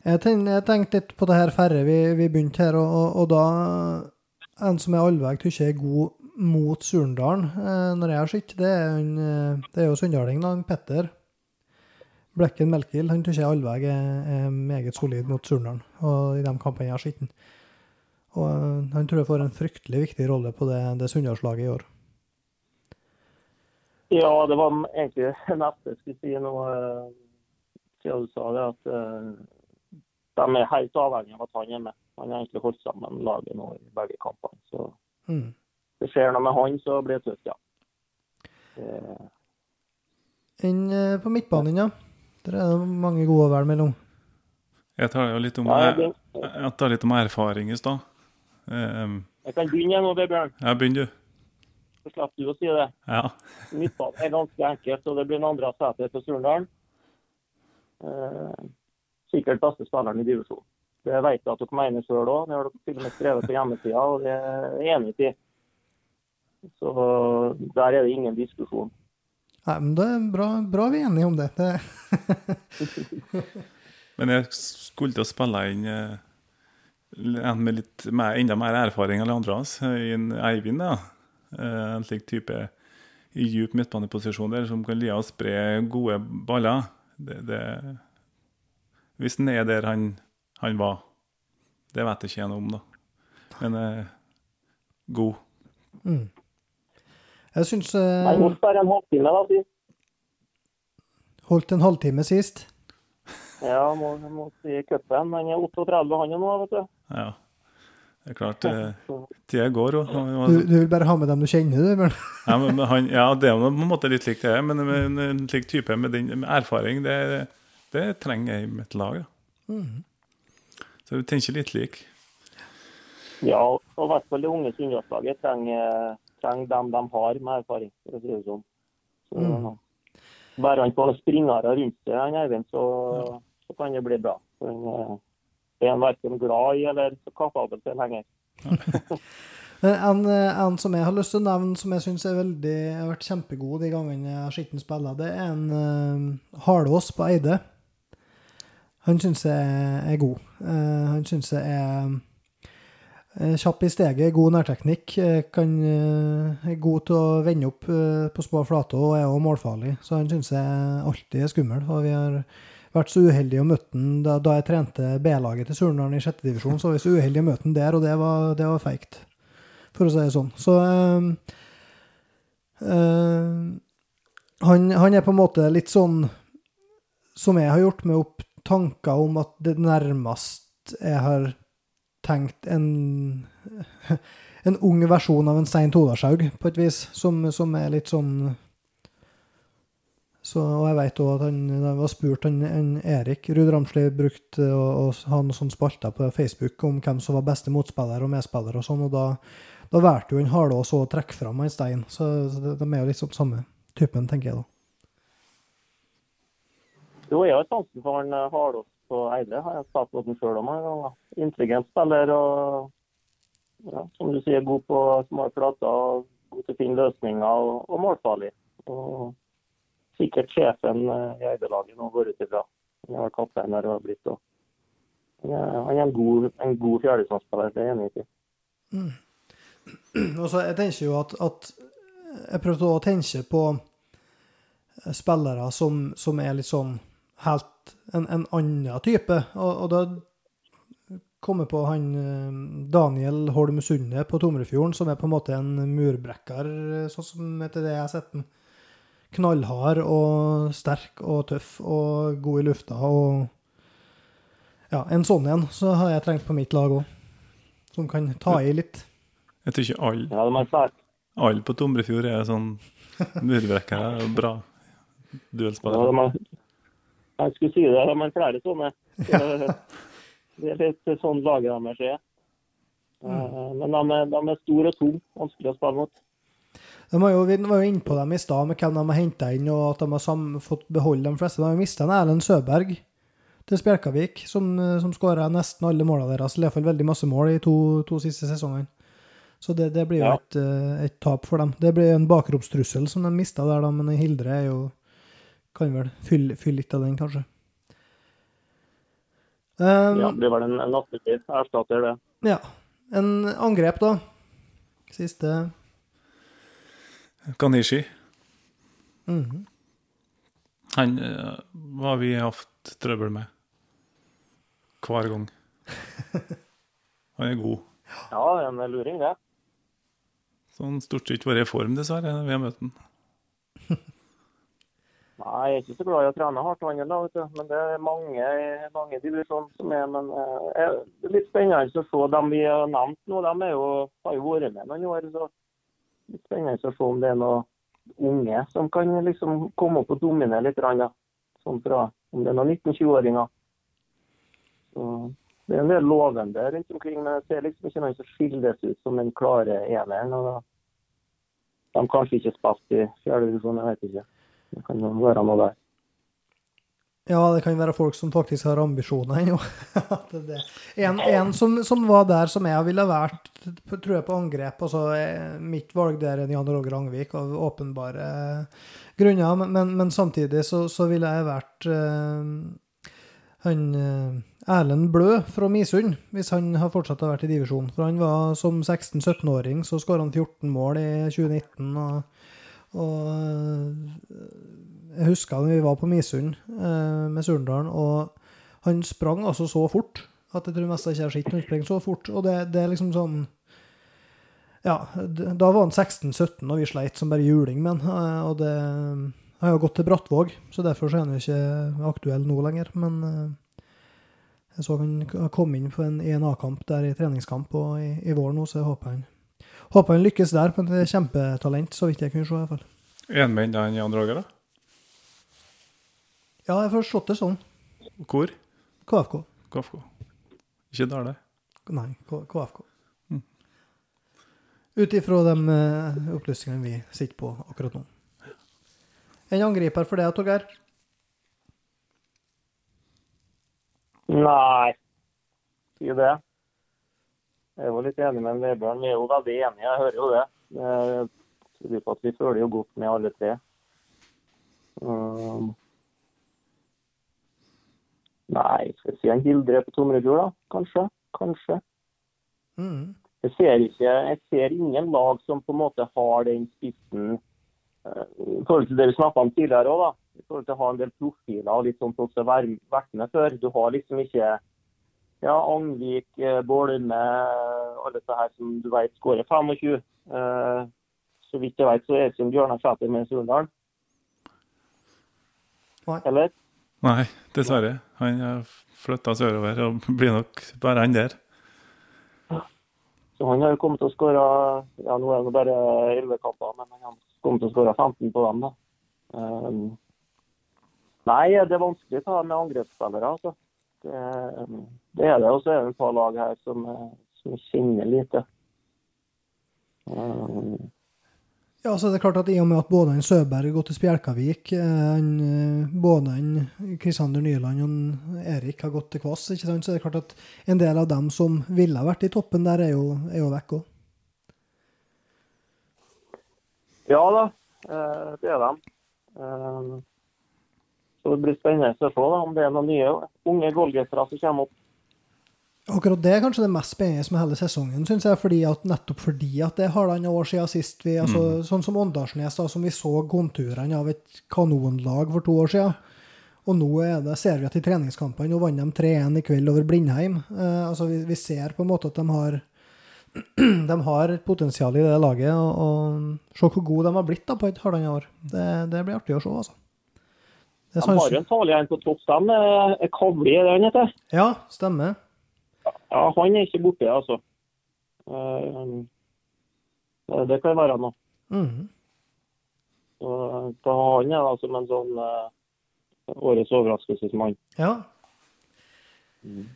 Jeg tenkte, tenkt litt på det her færre vi, vi begynte her, og, og, da En som jeg allveg, ikke er god mot Surndalen, eh, når jeg har sett, det eh, det er jo sunndalingen, da. Petter Blekken Melkild. Han tror ikke allveg er, er meget solid mot Surndalen, og i de kampene jeg har sett. Og eh, han tror jeg får en fryktelig viktig rolle på det, det Sunndalslaget i år. Ja, det var egentlig det neste jeg skulle si nå. eh, Siden du sa det, at de er helt avhengig av at han er med. Han har egentlig holdt sammen laget nå i begge kampene. Så Mm. det skjer noe med han, så blir det tøft, ja. Eh, Enn eh, på midtbanen, ja. Der er det mange gode å velge mellom. Jeg tar jo litt om, jeg, jeg tar litt om erfaring i stad. Um, Jeg kan begynne nå, Bjørn. jeg begynner, du. Så slipper du å si det. Ja. Midtbanen er ganske enkelt, og det blir en andre sete på Surndalen. Eh, sikkert beste spilleren i divisjonen. Det vet jeg at dere mener sjøl òg. Det har dere til og med skrevet på hjemmesida, og det er jeg enig i. Så der er det ingen diskusjon. Nei, men det er bra, bra vi er enige om det. det Men jeg skulle til å spille inn eh, en med litt mer, enda mer erfaring enn andre hans, en Eivind. da. Eh, En slik type i djup midtbaneposisjon der som kan lia og spre gode baller. Det, det, hvis han er der han, han var. Det vet jeg ikke noe om, da. Men eh, god. mm. Jeg syns eh, Holdt bare en halvtime, da. si. holdt en halvtime sist. Ja, må, må si cupen. Han er 38 han er nå, vet du. Ja. Det er klart, eh, tida går og... Du, du vil bare ha med dem du kjenner, du? Ja, men, men han, ja, det er på en måte litt likt det, men men en slik type med den med erfaring, det, det trenger jeg i mitt lag. Mm. Så vi tenker litt lik. ja, og i hvert fall det unge sunnmørslaget trenger, trenger dem de har med erfaring, for å si det sånn. Så, Mm. Bare han får springere rundt seg, han Eivind, så, så kan det bli bra. For han eh, er han verken glad i eller så kapabel til lenger. Eh, En, eh, en som jeg har lyst til å nevne, som jeg syns har vært kjempegod de gangene jeg har sett ham spille, det er en uh, Harlås på Eide. Han syns jeg er god. Eh, han syns jeg er eh, kjapp i steget, god nærteknikk. eh, Kan, er god til å vende opp på små flater og er også målfarlig. Så han syns jeg alltid er skummel. Og vi har vært så uheldige å møte han da, da jeg trente B-laget til Surnadal i sjette divisjon. Så var vi så uheldige å møte han der, og det var, det var feigt, for å si det sånn. Så eh, eh, han, han er på en måte litt sånn som jeg har gjort, med opp tanker om at det nærmest jeg har tenkt en en ung versjon av en Stein Todarshaug, på et vis, som, som er litt sånn så, og jeg vet også at han, da var spurt han, han Erik Ruud Ramsli brukte å, å ha noen sånn spalter på Facebook om hvem som var beste motspiller og medspiller og sånn, og da, da valgte jo han Halås å trekke fram han Stein. Så, så de er jo litt sånn samme typen, tenker jeg da. Jo, jeg har sansen for han eh, på Eide. Har jeg sagt noe sjøl om. Intelligent spiller og ja, som du sier, god på små flater. God til å finne løsninger og, og målfarlig. Og sikkert sjefen eh, i Eide-laget nå går ut ifra. Han har vært kaptein der og blitt òg. han er, en god, en god fjerdedivisjonsspiller, det er jeg enig i. Mm. så jeg tenker jo at, at Jeg prøvde å tenke på spillere som, som er litt sånn helt en, en annen type. Og, og da kom jeg på han eh, Daniel Holm Sunde på Tomrefjorden, som er på en måte en murbrekker, sånn som etter det jeg har sett den. Knallhard og sterk og tøff og god i lufta. og ja, en sånn en så har jeg trengt på mitt lag òg. Som kan ta i litt. Jeg tror ikke alle Ja, alle på Tomrefjord er sånn murbrekkere og bra Ja, duellspillere. er, jeg skulle si det, men er flere sånne. Ja. Det er litt sånn laget deres er. Eh, Men de de er store og tunge, vanskelig å spille mot. De var jo, vi var jo inne på dem i stad med hvem de har henta inn, og at de har sam, fått beholde de fleste. De har mista Erlend Søberg til Spjelkavik, som, som skåra nesten alle målene deres. I hvert fall veldig masse mål i to, to siste sesongene. Så det, det blir jo Ja. et, eh, et tap for dem. Det blir en bakropstrussel som de mista der, da, men Hildre er jo kan vel fylle, fylle litt av den, kanskje. Um, Ja, det blir vel en, en naturlig erstatter, det. ja. En angrep, da. Siste Kanishi. Mhm. Han uh, har vi hatt trøbbel med hver gang. Han er god. Ja, en luring, det. Så han stort sett vært i form, dessverre, vi har møtt han. Nei, jeg er ikke så glad i å trene hardt, han heller, vet du. Men det er mange, mange divisjoner som er. Men eh, det er litt spennende å se dem vi har nevnt nå. De jo, har jo vært med noen år. så litt spennende å se om det er noen unge som kan liksom komme opp og dominere litt. Da. Sånn fra, om det er noen 19-20-åringer. Så Det er en del lovende rundt omkring, men jeg ser liksom ikke noen som skilles ut som den klare eneren. og da- De kanskje ikke spilte i fjerde divisjon, jeg vet ikke. Det kan være noe der. Ja, det kan være folk som faktisk har ambisjoner ennå. En en som, som var der som jeg ville vært, tror jeg, på angrep. Altså, eh, mitt valg der er Jan Roger Angvik av åpenbare grunner. Men, men, men samtidig så, så ville jeg vært uh, han eh, Erlend Blø fra Misund, hvis han har fortsatt å vært i divisjon. For han var som 16-17-åring, så skåra han 14 mål i 2019. og, og eh, jeg husker da vi var på Misund eh, med Surndalen, og han sprang altså så fort at jeg tror mest jeg ikke har sett noen springe så fort. Og det, det er liksom sånn Ja, da var han 16-17, og vi sleit som bare juling med han. eh, Og det har jo gått til Brattvåg, så derfor så er han ikke aktuell nå lenger. Men jeg så han kom inn på en ENA-kamp der i treningskamp og i, i vår nå, så jeg håper han Håper han lykkes der, men det er kjempetalent, så vidt jeg kunne se. i hvert fall. En med enda en Jan Roger, da? Ja, jeg har forstått det sånn. Hvor? KFK. KFK. Ikke Dale? Nei, K- KFK. Mm. Ut ifra de eh, opplysningene vi sitter på akkurat nå. En angriper for deg, Torgeir? Nei, si det. Jeg jo litt enig med Vebjørn. Vi er jo veldig enige, jeg hører jo det. Jeg tror på at vi føler jo godt med alle tre. Um, nei, skal jeg si en Hildre på Tomrefjord, da? Kanskje. Kanskje. Mm. Jeg ser, ikke, jeg ser ingen lag som på en måte har den spissen eh, i forhold til det vi snakka om tidligere òg. I forhold til å ha en del profiler og litt sånn som har vært med før. Du har liksom ikke ja, Angvik, eh, Bolme, alle disse her som du vet skårer 25. Eh, så vidt jeg vet, så er det ikke Bjørnar Sæter med Surndalen. Eller? Nei, dessverre. Han har flytta sørover og blir nok bare han der. Så han har jo kommet til å skåre ja, Nå er det bare 11 kamper, men han har kommet til å skåre 15 på dem. da. Um, nei, det er vanskelig å ta med angrepsspillere. altså. Det, det er det. Og så er det et par lag her som, eh, som kjenner lite. Um, Ja, så er det klart at I og med at både en Søberg og til Spjelkavik, en, eh, både en Kristiander Nyland og Erik har gått til Kvass, ikke sant? så er det klart at en del av dem som ville vært i toppen der, er jo, er jo vekk òg. ja da, eh, det er de. Så det blir spennende å se da, om det er noen nye unge golgetere som kommer opp. Akkurat det er kanskje det mest spennende med hele sesongen, syns jeg. Fordi at, nettopp fordi at det er halvannet år siden sist vi altså, Sånn som Åndalsnes, som vi så konturene av et kanonlag for to år siden. Og nå er det, ser vi at i treningskampene Nå vant de 3-1 i kveld over Blindheim. Eh, altså vi, vi, ser på en måte at de har de har et potensial i det laget. Og, og se hvor gode de har blitt da på et halvannet år. Det, det, blir artig å se, altså. De har jo en farlig på topp. De er Kavli, er det han heter? Ja, stemmer. Ja, han er ikke borte, altså. Uh, det kan være noe. Mm. Så, han er da som en sånn årets overraskelsesmann. Ja. Mm.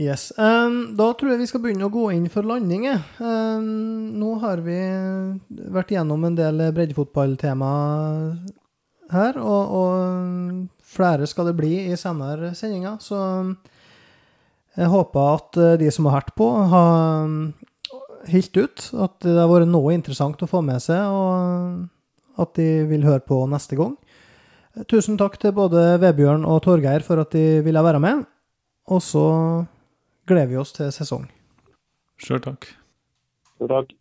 Yes. Um, da tror jeg vi skal begynne å gå inn for landing. Um, nå har vi vært gjennom en del breddefotballtema her, og, og, flere skal det bli i senere sendinger. Så jeg håper at de som har hørt på, har holdt ut. At det har vært noe interessant å få med seg, og at de vil høre på neste gang. Tusen takk til både Vebjørn og Torgeir for at de ville være med. Og så gleder vi oss til sesong. Sjøl takk. Sjøl takk.